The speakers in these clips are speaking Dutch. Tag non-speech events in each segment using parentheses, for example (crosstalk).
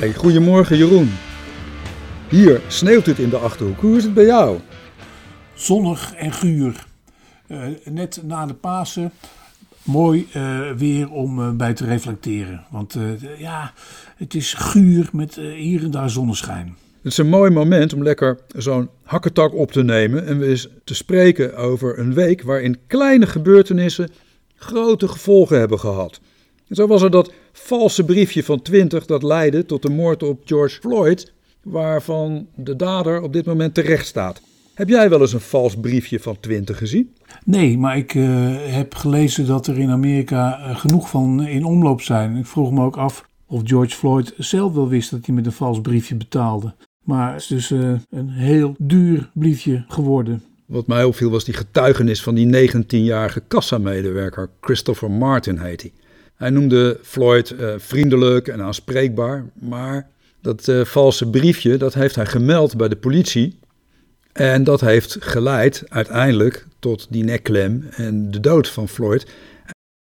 Hey, goedemorgen Jeroen. Hier sneeuwt het in de Achterhoek. Hoe is het bij jou? Zonnig en guur. Uh, net na de Pasen mooi uh, weer om uh, bij te reflecteren. Want ja, het is guur met hier en daar zonneschijn. Het is een mooi moment om lekker zo'n hakketak op te nemen en we eens te spreken over een week waarin kleine gebeurtenissen grote gevolgen hebben gehad. En zo was er dat valse briefje van 20 dat leidde tot de moord op George Floyd, waarvan de dader op dit moment terecht staat. Heb jij wel eens een vals briefje van 20 gezien? Nee, maar ik uh, heb gelezen dat er in Amerika uh, genoeg van in omloop zijn. Ik vroeg me ook af of George Floyd zelf wel wist dat hij met een vals briefje betaalde. Maar het is dus uh, een heel duur briefje geworden. Wat mij opviel was die getuigenis van die 19-jarige kassamedewerker. Christopher Martin heet hij. Hij noemde Floyd vriendelijk en aanspreekbaar, maar dat valse briefje dat heeft hij gemeld bij de politie. En dat heeft geleid uiteindelijk tot die nekklem en de dood van Floyd.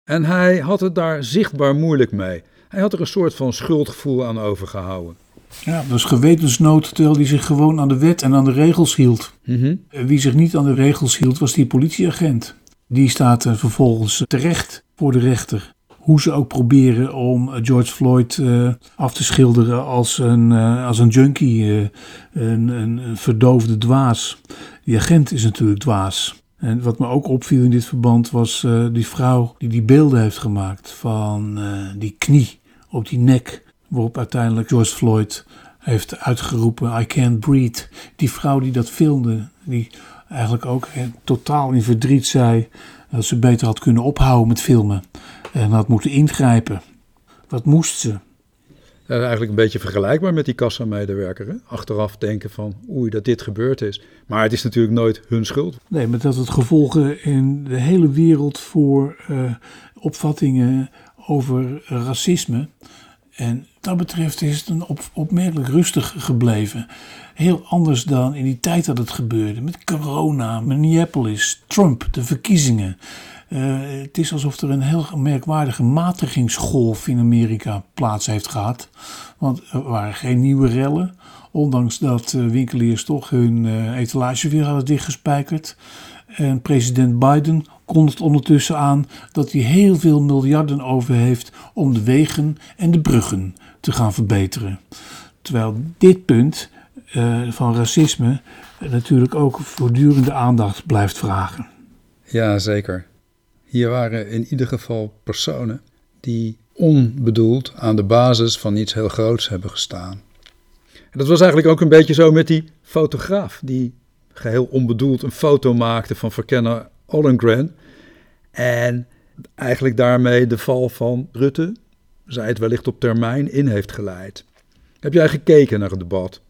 En hij had het daar zichtbaar moeilijk mee. Hij had er een soort van schuldgevoel aan overgehouden. Ja, dat is gewetensnood terwijl hij zich gewoon aan de wet en aan de regels hield. Mhm. Wie zich niet aan de regels hield was die politieagent. Die staat vervolgens terecht voor de rechter hoe ze ook proberen om George Floyd uh, af te schilderen als een, uh, als een junkie, een, een, verdoofde dwaas. Die agent is natuurlijk dwaas. En wat me ook opviel in dit verband was die vrouw die die beelden heeft gemaakt van die knie op die nek, waarop uiteindelijk George Floyd heeft uitgeroepen: I can't breathe. Die vrouw die dat filmde, die eigenlijk ook totaal in verdriet zei dat ze beter had kunnen ophouden met filmen en had moeten ingrijpen. Wat moest ze? Ja, eigenlijk een beetje vergelijkbaar met die kassamedewerker. Achteraf denken van oei dat dit gebeurd is. Maar het is natuurlijk nooit hun schuld. Nee, maar dat het gevolgen in de hele wereld voor uh, opvattingen over racisme. En dat betreft is het een op, opmerkelijk rustig gebleven. Heel anders dan in die tijd dat het gebeurde. Met corona, Minneapolis, Trump, de verkiezingen. Uh, het is alsof er een heel merkwaardige matigingsgolf in Amerika plaats heeft gehad. Want er waren geen nieuwe rellen. Ondanks dat uh, winkeliers toch hun uh, etalage weer hadden dichtgespijkerd. En president Biden kondigt ondertussen aan dat hij heel veel miljarden over heeft om de wegen en de bruggen te gaan verbeteren. Terwijl dit punt van racisme natuurlijk ook voortdurende aandacht blijft vragen. Ja, zeker. Hier waren in ieder geval personen die onbedoeld aan de basis van iets heel groots hebben gestaan. En dat was eigenlijk ook een beetje zo met die fotograaf die geheel onbedoeld een foto maakte van verkenner Ollengren. En eigenlijk daarmee de val van Rutte, zij het wellicht op termijn, in heeft geleid. Heb jij gekeken naar het debat?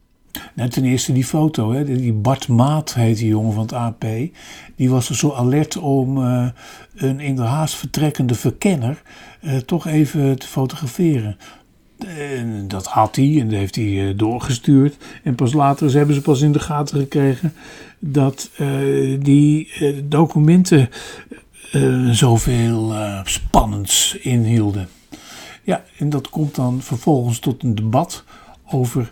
Nou, ten eerste die foto, hè, die Bart Maat heet die jongen van het AP. Die was er zo alert om uh, een in de haast vertrekkende verkenner uh, toch even te fotograferen. En dat had hij en dat heeft hij uh, doorgestuurd. En pas later hebben ze pas in de gaten gekregen dat die documenten zoveel spannends inhielden. Ja, en dat komt dan vervolgens tot een debat over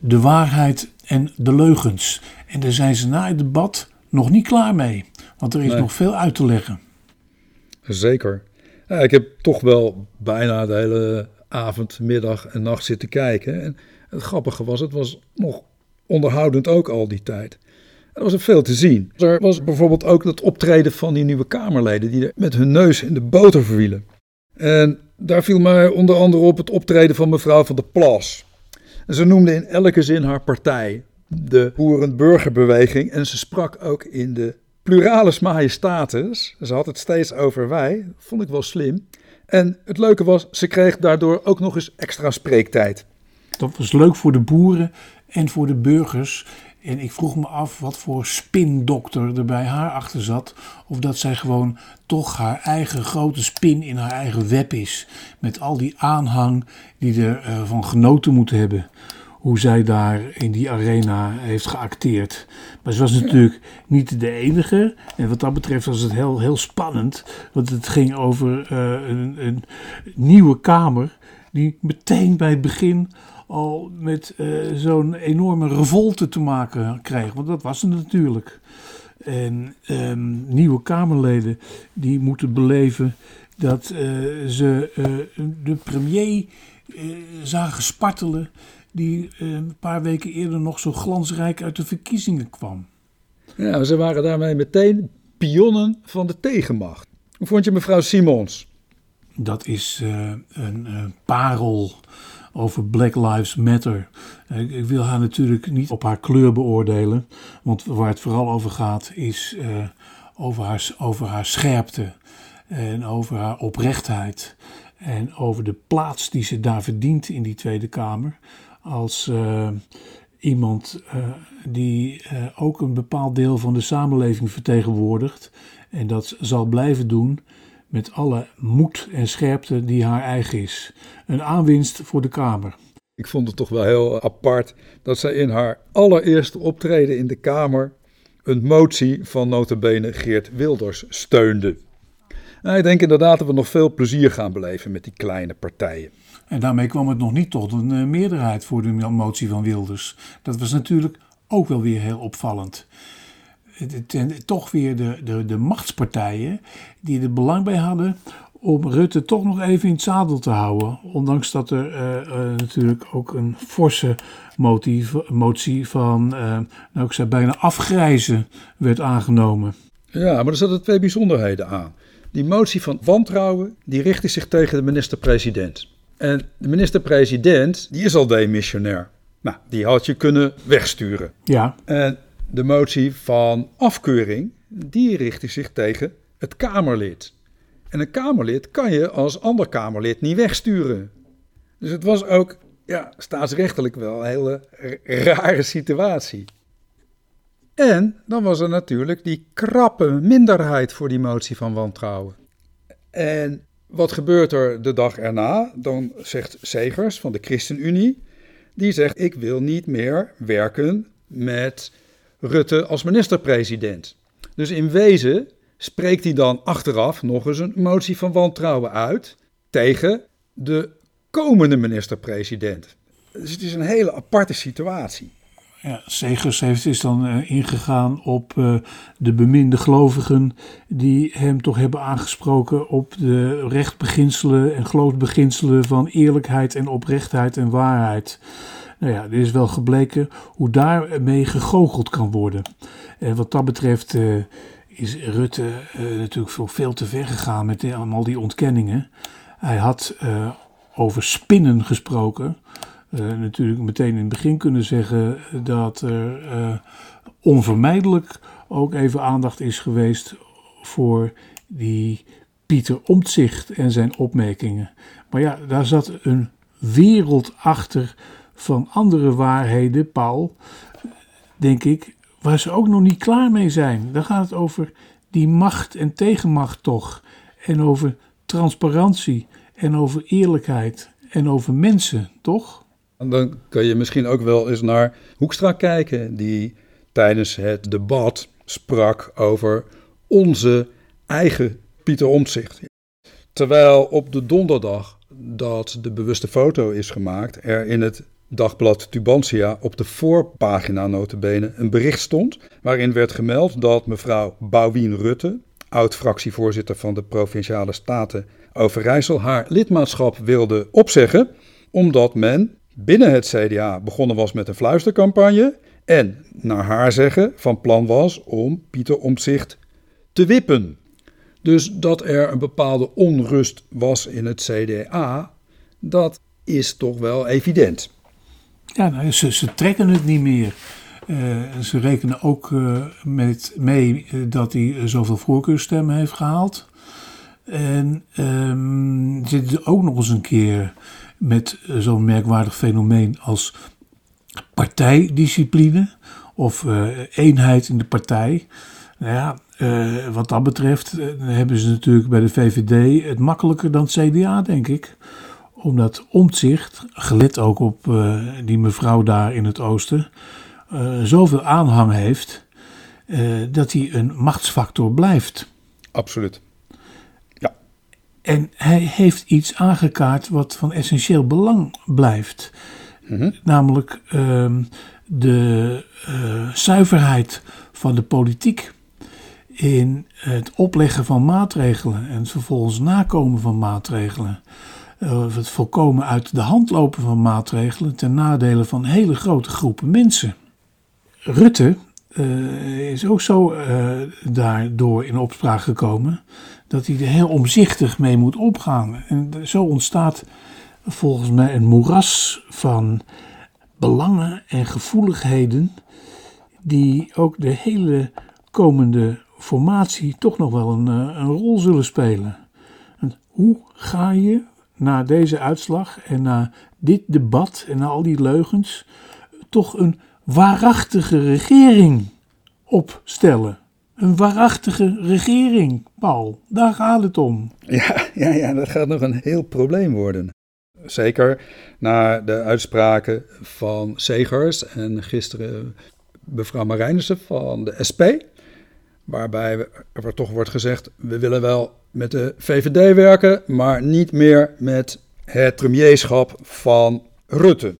de waarheid en de leugens. En daar zijn ze na het debat nog niet klaar mee, want er is nog veel uit te leggen. Zeker. Ja, ik heb toch wel bijna de hele avond, middag en nacht zitten kijken. En het grappige was, het was nog onderhoudend ook al die tijd. Er was er veel te zien. Er was bijvoorbeeld ook het optreden van die nieuwe Kamerleden die er met hun neus in de boter verwielen. En daar viel mij onder andere op het optreden van mevrouw van der Plas. Ze noemde in elke zin haar partij, de Boerenburgerbeweging. En ze sprak ook in de pluralis majestatis. Ze had het steeds over wij. Vond ik wel slim. En het leuke was, ze kreeg daardoor ook nog eens extra spreektijd. Dat was leuk voor de boeren en voor de burgers. En ik vroeg me af wat voor spindokter er bij haar achter zat. Of dat zij gewoon toch haar eigen grote spin in haar eigen web is. Met al die aanhang die er uh, van genoten moeten hebben. Hoe zij daar in die arena heeft geacteerd. Maar ze was natuurlijk niet de enige. En wat dat betreft was het heel, heel spannend. Want het ging over uh, een, een nieuwe kamer. Die meteen bij het begin al met zo'n enorme revolte te maken kreeg. Want dat was het natuurlijk. En ehm, nieuwe Kamerleden die moeten beleven dat ze de premier zagen spartelen die een paar weken eerder nog zo glansrijk uit de verkiezingen kwam. Ja, ze waren daarmee meteen pionnen van de tegenmacht. Hoe vond je mevrouw Simons? Dat is een parel over Black Lives Matter. Ik, ik, wil haar natuurlijk niet op haar kleur beoordelen, want waar het vooral over gaat is uh, over, haar, over haar scherpte en over haar oprechtheid en over de plaats die ze daar verdient in die Tweede Kamer als iemand die ook een bepaald deel van de samenleving vertegenwoordigt en dat zal blijven doen met alle moed en scherpte die haar eigen is. Een aanwinst voor de Kamer. Ik vond het toch wel heel apart dat zij in haar allereerste optreden in de Kamer een motie van notabene Geert Wilders steunde. Nou, ik denk inderdaad dat we nog veel plezier gaan beleven met die kleine partijen. En daarmee kwam het nog niet tot een uh, meerderheid voor de motie van Wilders. Dat was natuurlijk ook wel weer heel opvallend toch weer de, de, de machtspartijen die er belang bij hadden om Rutte toch nog even in het zadel te houden. Ondanks dat er uh, uh, natuurlijk ook een forse motief, motie van, uh, nou ik zei bijna afgrijzen werd aangenomen. Ja, maar er zaten twee bijzonderheden aan. Die motie van wantrouwen, die richtte zich tegen de minister-president. En de minister-president, die is al demissionair. Nou, die had je kunnen wegsturen. Ja. En de motie van afkeuring, die richtte zich tegen het Kamerlid. En een Kamerlid kan je als ander Kamerlid niet wegsturen. Dus het was ook ja, staatsrechtelijk wel een hele rare situatie. En dan was er natuurlijk die krappe minderheid voor die motie van wantrouwen. En wat gebeurt er de dag erna? Dan zegt Segers van de ChristenUnie, die zegt ik wil niet meer werken met Rutte als minister-president. Dus in wezen spreekt hij dan achteraf nog eens een motie van wantrouwen uit tegen de komende minister-president. Dus het is een hele aparte situatie. Ja, Segers heeft, is dan uh, ingegaan op uh, de beminde gelovigen die hem toch hebben aangesproken op de rechtbeginselen en geloofsbeginselen van eerlijkheid en oprechtheid en waarheid. Nou ja, er is wel gebleken hoe daarmee gegoocheld kan worden. En wat dat betreft uh, is Rutte uh, natuurlijk veel, veel te ver gegaan met al die ontkenningen. Hij had uh, over spinnen gesproken. natuurlijk meteen in het begin kunnen zeggen dat er onvermijdelijk ook even aandacht is geweest voor die Pieter Omtzigt en zijn opmerkingen. Maar ja, daar zat een wereld achter van andere waarheden, Paul, denk ik, waar ze ook nog niet klaar mee zijn. Dan gaat het over die macht en tegenmacht toch. En over transparantie en over eerlijkheid en over mensen, toch? En dan kun je misschien ook wel eens naar Hoekstra kijken, die tijdens het debat sprak over onze eigen Pieter Omtzigt. Terwijl op de donderdag dat de bewuste foto is gemaakt, er in het dagblad Tubantia op de voorpagina notabene een bericht stond waarin werd gemeld dat mevrouw Bouwien Rutte, oud-fractievoorzitter van de Provinciale Staten Overijssel, haar lidmaatschap wilde opzeggen omdat men binnen het CDA begonnen was met een fluistercampagne en, naar haar zeggen, van plan was om Pieter Omtzigt te wippen. Dus dat er een bepaalde onrust was in het CDA, dat is toch wel evident. Ja, nou, ze, ze trekken het niet meer. Uh, ze rekenen ook uh, met mee uh, dat hij zoveel voorkeurstemmen heeft gehaald. En um, zitten ook nog eens een keer met zo'n merkwaardig fenomeen als partijdiscipline of eenheid in de partij. Nou ja, wat dat betreft hebben ze natuurlijk bij de VVD het makkelijker dan het CDA, denk ik omdat Omtzigt, gelet ook op uh, die mevrouw daar in het oosten, uh, zoveel aanhang heeft uh, dat hij een machtsfactor blijft. Absoluut. Ja. En hij heeft iets aangekaart wat van essentieel belang blijft. Mhm. Namelijk ehm, de zuiverheid van de politiek in het opleggen van maatregelen en het vervolgens nakomen van maatregelen. Uh, het voorkomen uit de hand lopen van maatregelen ten nadele van hele grote groepen mensen. Rutte uh, is ook zo uh, daardoor in opspraak gekomen dat hij er heel omzichtig mee moet opgaan. En zo ontstaat volgens mij een moeras van belangen en gevoeligheden die ook de hele komende formatie toch nog wel een, eh, een rol zullen spelen. En hoe ga je na deze uitslag en na dit debat en na al die leugens toch een waarachtige regering opstellen? Een waarachtige regering, Paul. Daar gaat het om. Ja, ja, ja, dat gaat nog een heel probleem worden. Zeker na de uitspraken van Segers en gisteren mevrouw Marijnissen van de SP. Waarbij er toch wordt gezegd: we willen wel met de VVD werken, maar niet meer met het premierschap van Rutte.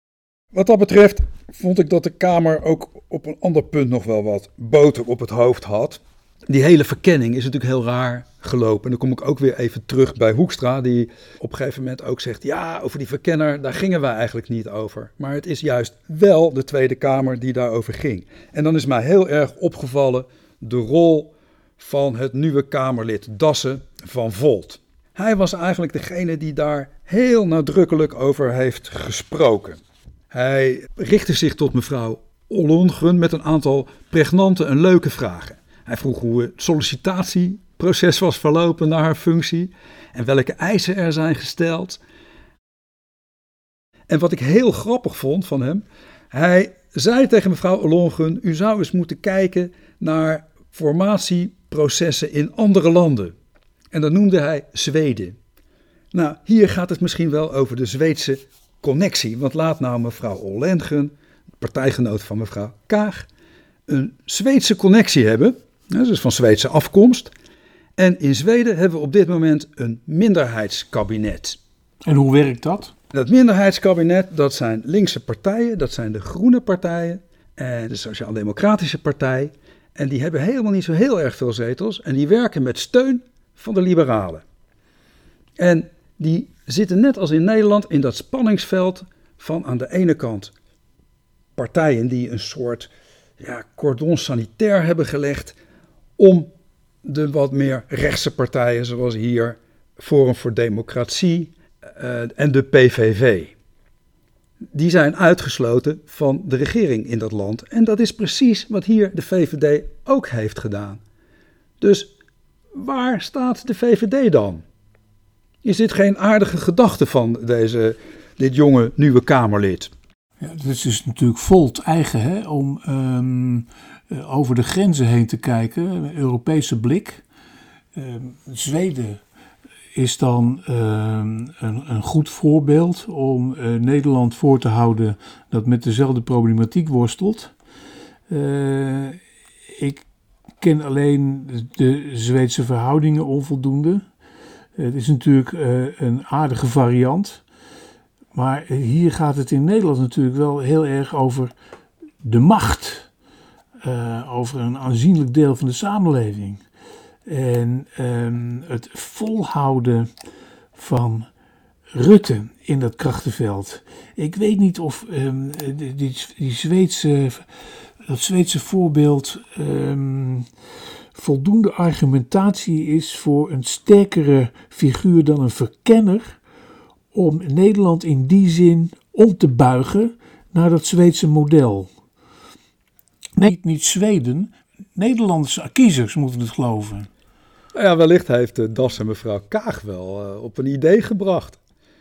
Wat dat betreft vond ik dat de Kamer ook op een ander punt nog wel wat boter op het hoofd had. Die hele verkenning is natuurlijk heel raar gelopen. En dan kom ik ook weer even terug bij Hoekstra, die op een gegeven moment ook zegt: Ja, over die verkenner, daar gingen wij eigenlijk niet over. Maar het is juist wel de Tweede Kamer die daarover ging. En dan is mij heel erg opgevallen de rol van het nieuwe Kamerlid Dassen van Volt. Hij was eigenlijk degene die daar heel nadrukkelijk over heeft gesproken. Hij richtte zich tot mevrouw Ollongren met een aantal pregnante en leuke vragen. Hij vroeg hoe het sollicitatieproces was verlopen naar haar functie en welke eisen er zijn gesteld. En wat ik heel grappig vond van hem, hij zei tegen mevrouw Ollongren: U zou eens moeten kijken naar formatieprocessen in andere landen. En dan noemde hij Zweden. Nou, hier gaat het misschien wel over de Zweedse connectie. Want laat nou mevrouw Ollengren, partijgenoot van mevrouw Kaag, een Zweedse connectie hebben. Dus van Zweedse afkomst. En in Zweden hebben we op dit moment een minderheidskabinet. En hoe werkt dat? Dat minderheidskabinet, dat zijn linkse partijen, dat zijn de groene partijen en de Sociaal-Democratische Partij. En die hebben helemaal niet zo heel erg veel zetels en die werken met steun van de liberalen. En die zitten net als in Nederland in dat spanningsveld van aan de ene kant partijen die een soort ja, cordon sanitair hebben gelegd om de wat meer rechtse partijen, zoals hier Forum voor Democratie uh, en de PVV. Die zijn uitgesloten van de regering in dat land. En dat is precies wat hier de VVD ook heeft gedaan. Dus waar staat de VVD dan? Is dit geen aardige gedachte van deze, dit jonge nieuwe Kamerlid? Ja, het is natuurlijk Volt eigen hè, om um, over de grenzen heen te kijken, een Europese blik. Um, Zweden is dan um, een, een, goed voorbeeld om uh, Nederland voor te houden dat met dezelfde problematiek worstelt. Uh, ik ken alleen de Zweedse verhoudingen onvoldoende. Het is natuurlijk uh, een aardige variant. Maar hier gaat het in Nederland natuurlijk wel heel erg over de macht. Over een aanzienlijk deel van de samenleving. En um, het volhouden van Rutte in dat krachtenveld. Ik weet niet of um, die, die, Zweedse, dat Zweedse voorbeeld um, voldoende argumentatie is voor een sterkere figuur dan een verkenner om Nederland in die zin om te buigen naar dat Zweedse model. Nee, niet Zweden, Nederlandse kiezers moeten het geloven. Nou ja, wellicht heeft uh, Das en mevrouw Kaag wel uh, op een idee gebracht.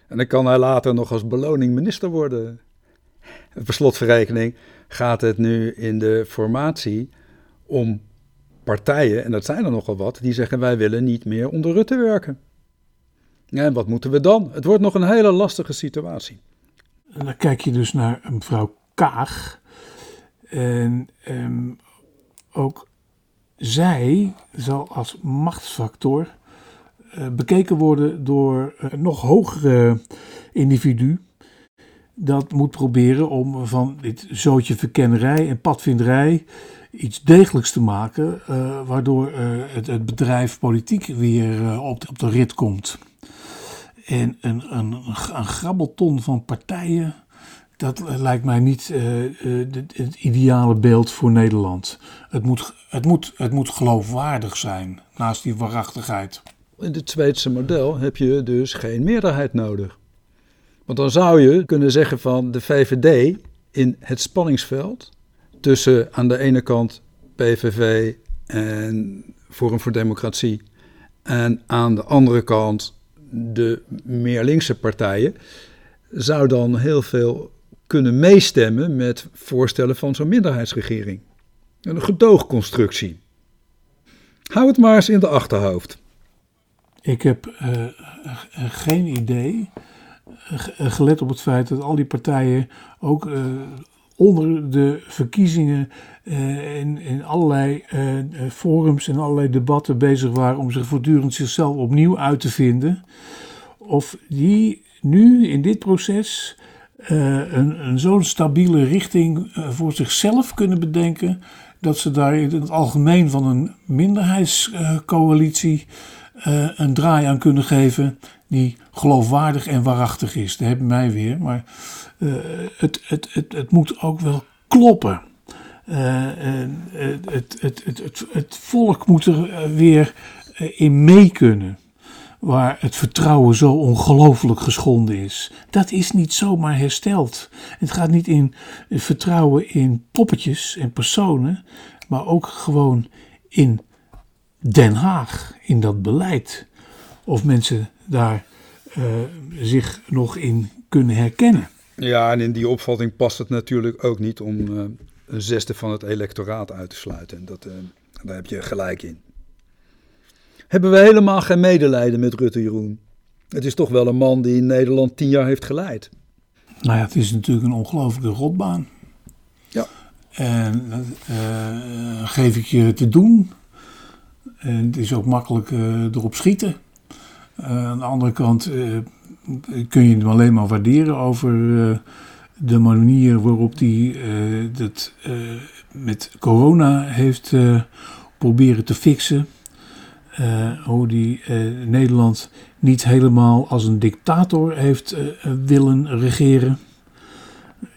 En dan kan hij later nog als beloning minister worden. Per slotverrekening gaat het nu in de formatie om partijen, en dat zijn er nogal wat, die zeggen wij willen niet meer onder Rutte werken. En wat moeten we dan? Het wordt nog een hele lastige situatie. En dan kijk je dus naar mevrouw Kaag. En um, ook zij zal als machtsfactor uh, bekeken worden door een nog hogere individu. dat moet proberen om van dit zootje verkennerij en padvinderij iets degelijks te maken, uh, waardoor het, het, bedrijf politiek weer op, de, op de rit komt. En een, een, een grabbelton van partijen, dat lijkt mij niet het ideale beeld voor Nederland. Het moet, het, moet, het moet geloofwaardig zijn, naast die waarachtigheid. In het Zweedse model heb je dus geen meerderheid nodig. Want dan zou je kunnen zeggen van de VVD in het spanningsveld tussen aan de ene kant PVV en Forum voor Democratie en aan de andere kant de meer linkse partijen, zou dan heel veel kunnen meestemmen met voorstellen van zo'n minderheidsregering. Een gedoogconstructie. Hou het maar eens in de achterhoofd. Ik heb uh, geen idee, gelet op het feit dat al die partijen ook onder de verkiezingen in, in allerlei forums en allerlei debatten bezig waren om zich voortdurend zichzelf opnieuw uit te vinden. Of die nu in dit proces uh, een, een zo'n stabiele richting voor zichzelf kunnen bedenken dat ze daar in het algemeen van een minderheidscoalitie een draai aan kunnen geven die geloofwaardig en waarachtig is. Dat hebben mij weer, maar het, het, het, het moet ook wel kloppen. Het, het, het, het, het volk moet er weer in mee kunnen. Waar het vertrouwen zo ongelooflijk geschonden is. Dat is niet zomaar hersteld. Het gaat niet in vertrouwen in poppetjes en personen, maar ook gewoon in Den Haag, in dat beleid. Of mensen daar uh, zich nog in kunnen herkennen. Ja, en in die opvatting past het natuurlijk ook niet om uh, een zesde van het electoraat uit te sluiten. En dat, uh, daar heb je gelijk in. Hebben we helemaal geen medelijden met Rutte Jeroen? Het is toch wel een man die in Nederland tien jaar heeft geleid. Nou ja, het is natuurlijk een ongelooflijke rotbaan. Ja. En uh, geef ik je te doen. En het is ook makkelijk erop schieten. aan de andere kant kun je hem alleen maar waarderen over uh, de manier waarop hij uh, dat uh, met corona heeft proberen te fixen. Hoe hij Nederland niet helemaal als een dictator heeft willen regeren.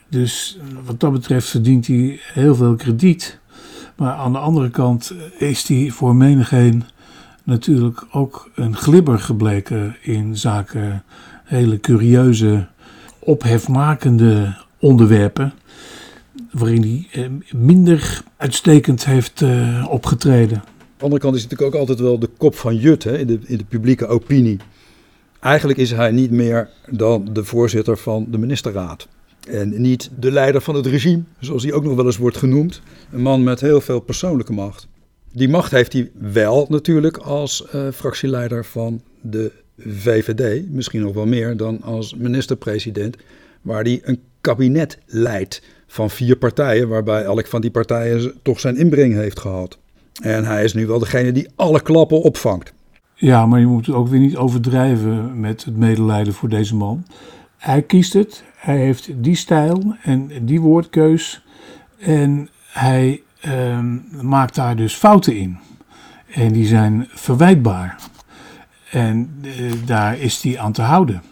Dus wat dat betreft verdient hij heel veel krediet. Maar aan de andere kant is hij voor menigeen natuurlijk ook een glibber gebleken in zaken hele curieuze, ophefmakende onderwerpen. Waarin hij eh, minder uitstekend heeft eh, opgetreden. De andere kant is natuurlijk ook altijd wel de kop van Jut hè, in, de, in de publieke opinie. Eigenlijk is hij niet meer dan de voorzitter van de ministerraad. En niet de leider van het regime, zoals hij ook nog wel eens wordt genoemd. Een man met heel veel persoonlijke macht. Die macht heeft hij wel natuurlijk als uh, fractieleider van de VVD, misschien nog wel meer dan als minister-president, waar hij een kabinet leidt van vier partijen, waarbij elk van die partijen toch zijn inbreng heeft gehad. En hij is nu wel degene die alle klappen opvangt. Ja, maar je moet ook weer niet overdrijven met het medelijden voor deze man. Hij kiest het, hij heeft die stijl en die woordkeus en hij uh, maakt daar dus fouten in. En die zijn verwijtbaar. En uh, daar is hij aan te houden.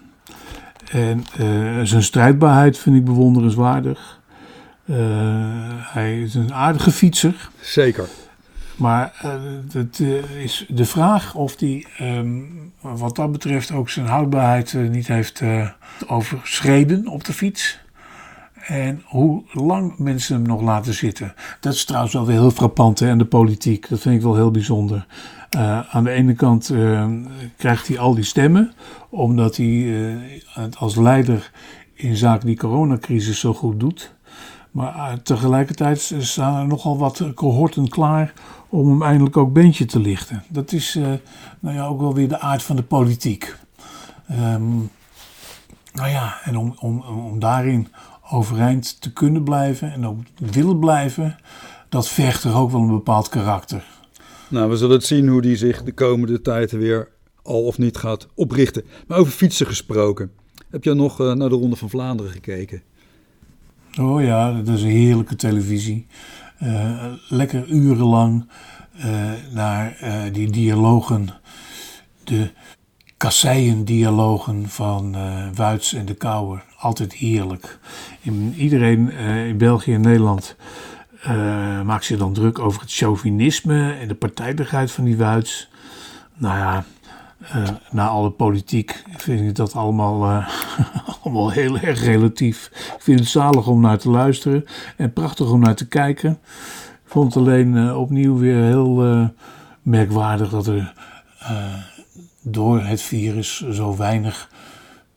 En uh, zijn strijdbaarheid vind ik bewonderenswaardig. Uh, hij is een aardige fietser. Zeker. Maar het is de vraag of hij um, wat dat betreft ook zijn houdbaarheid niet heeft overschreden op de fiets. En hoe lang mensen hem nog laten zitten. Dat is trouwens wel weer heel frappant hè, in de politiek. Dat vind ik wel heel bijzonder. Aan de ene kant uh, krijgt hij al die stemmen, omdat hij uh, als leider in zaken die coronacrisis zo goed doet. Maar tegelijkertijd staan er nogal wat cohorten klaar om hem eindelijk ook beentje te lichten. Dat is nou ja, ook wel weer de aard van de politiek. Um, nou ja, en om, om, om daarin overeind te kunnen blijven en ook willen blijven, dat vergt er ook wel een bepaald karakter. Nou, we zullen het zien hoe die zich de komende tijd weer al of niet gaat oprichten. Maar over fietsen gesproken. Heb je nog naar de Ronde van Vlaanderen gekeken? Oh ja, dat is een heerlijke televisie. Lekker urenlang naar die dialogen, de kasseien-dialogen van uh, Wuits en de Kouwer. Altijd heerlijk. In, iedereen in België en Nederland uh, maakt zich dan druk over het chauvinisme en de partijdigheid van die Wuits. Nou ja, na alle politiek vind ik dat allemaal, (laughs) allemaal heel erg relatief. Ik vind het zalig om naar te luisteren en prachtig om naar te kijken. Ik vond het alleen opnieuw weer heel merkwaardig dat er door het virus zo weinig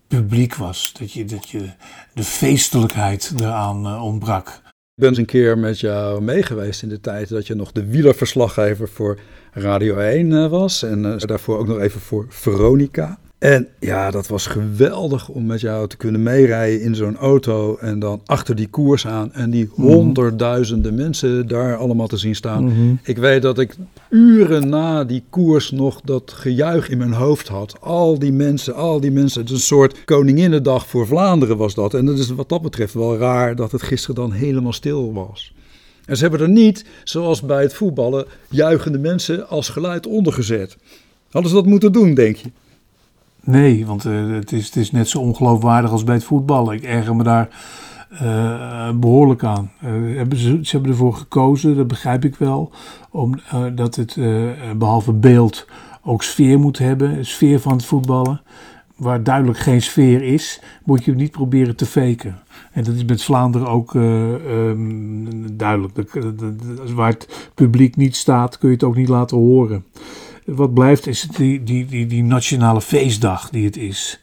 publiek was. Dat je, dat je de feestelijkheid eraan ontbrak. Ik ben eens een keer met jou meegeweest in de tijd dat je nog de wielerverslaggever voor Radio 1 uh, was. En uh, daarvoor ook nog even voor Veronica. En ja, dat was geweldig om met jou te kunnen meerijden in zo'n auto en dan achter die koers aan en die mhm. honderdduizenden mensen daar allemaal te zien staan. Mhm. Ik weet dat ik uren na die koers nog dat gejuich in mijn hoofd had. Al die mensen, al die mensen. Het is een soort Koninginnedag voor Vlaanderen was dat. En dat is wat dat betreft wel raar dat het gisteren dan helemaal stil was. En ze hebben er niet, zoals bij het voetballen, juichende mensen als geluid ondergezet. Hadden ze dat moeten doen, denk je? Nee, want uh, het, is, het is net zo ongeloofwaardig als bij het voetballen. Ik erger me daar uh, behoorlijk aan. Uh, hebben ze, hebben ervoor gekozen, dat begrijp ik wel, omdat het behalve beeld ook sfeer moet hebben, sfeer van het voetballen. Waar duidelijk geen sfeer is, moet je niet proberen te faken. En dat is met Vlaanderen ook um, duidelijk. Waar het publiek niet staat, kun je het ook niet laten horen wat blijft is die, die, die, die nationale feestdag die het is.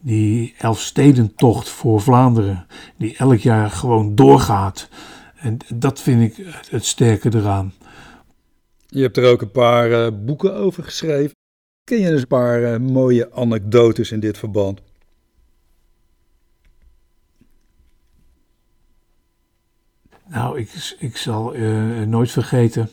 Die Elfstedentocht voor Vlaanderen, die elk jaar gewoon doorgaat. En dat vind ik het sterke eraan. Je hebt er ook een paar uh, boeken over geschreven. Ken je eens een paar uh, mooie anekdotes in dit verband? Nou, ik, ik zal uh, nooit vergeten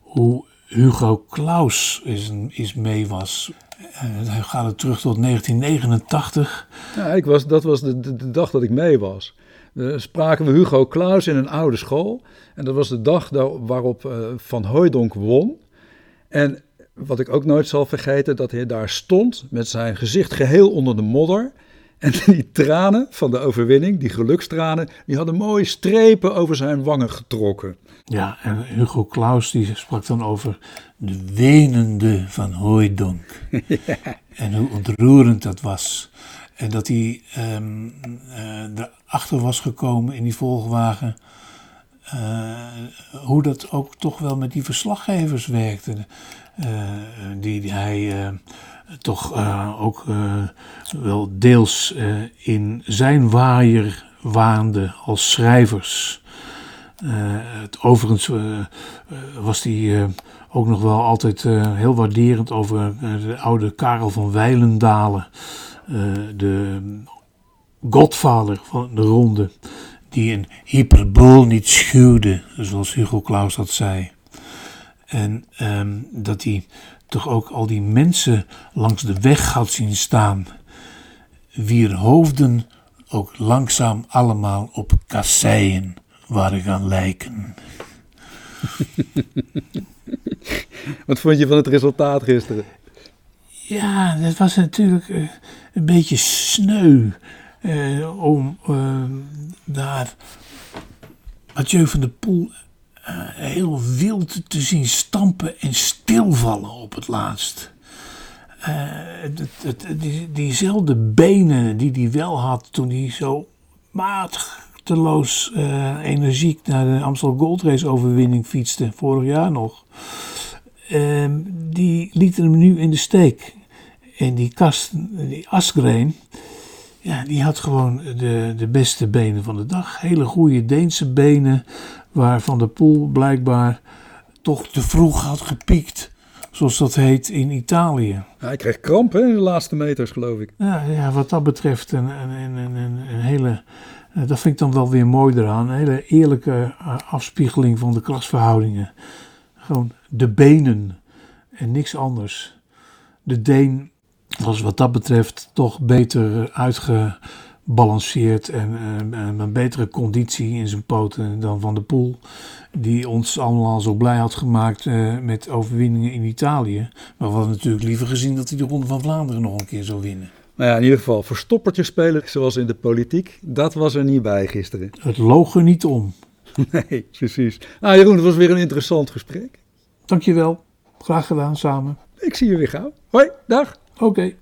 hoe Hugo Claus is, is mee was. Uh, hij gaat het terug tot 1989. Ja, ik was, dat was de, dag dat ik mee was. We spraken we Hugo Claus in een oude school. En dat was de dag waarop uh, Van Hooijdonk won. En wat ik ook nooit zal vergeten, dat hij daar stond met zijn gezicht geheel onder de modder. En die tranen van de overwinning, die gelukstranen, die hadden mooie strepen over zijn wangen getrokken. Ja, en Hugo Claus die sprak dan over de wenende van Hooidonk. (laughs) Ja. En hoe ontroerend dat was. En dat hij um, uh, erachter was gekomen in die volgwagen. Uh, hoe dat ook toch wel met die verslaggevers werkte. Uh, die, die, hij toch ook wel deels in zijn waaier waande als schrijvers. Het, overigens was hij ook nog wel altijd heel waarderend over de oude Karel van Weilendalen, de godvader van de ronde, die een hyperbool niet schuwde, zoals Hugo Claus dat zei. En um, dat hij toch ook al die mensen langs de weg had zien staan, wier hoofden ook langzaam allemaal op kasseien waren gaan lijken. (laughs) Wat vond je van het resultaat gisteren? Ja, dat was natuurlijk uh, een beetje sneu uh, om uh, daar Mathieu van der Poel heel wild te zien stampen en stilvallen op het laatst. die, diezelfde benen die hij wel had toen hij zo uh, energiek naar de Amstel Gold Race overwinning fietste, vorig jaar nog. Uh, die lieten hem nu in de steek. En die kast, die Asgreen, ja, die had gewoon de, de beste benen van de dag. Hele goede Deense benen, waar Van der Poel blijkbaar toch te vroeg had gepiekt zoals dat heet in Italië. hij kreeg kramp hè, in de laatste meters, geloof ik. Ja, ja wat dat betreft een, een, een, een, een hele eh, dat vind ik dan wel weer mooi eraan. Een hele eerlijke eh, afspiegeling van de klasverhoudingen. Gewoon de benen en niks anders. De Deen was wat dat betreft toch beter uitgebalanceerd en uh, een betere conditie in zijn poten dan Van der Poel. Die ons allemaal zo blij had gemaakt uh, met overwinningen in Italië. Maar we hadden natuurlijk liever gezien dat hij de Ronde van Vlaanderen nog een keer zou winnen. Nou ja, in ieder geval, verstoppertje spelen zoals in de politiek, dat was er niet bij gisteren. Het loog er niet om. (laughs) Nee, precies. Nou Jeroen, het was weer een interessant gesprek. Dankjewel. Graag gedaan samen. Ik zie je weer gauw. Hoi, dag. Okay.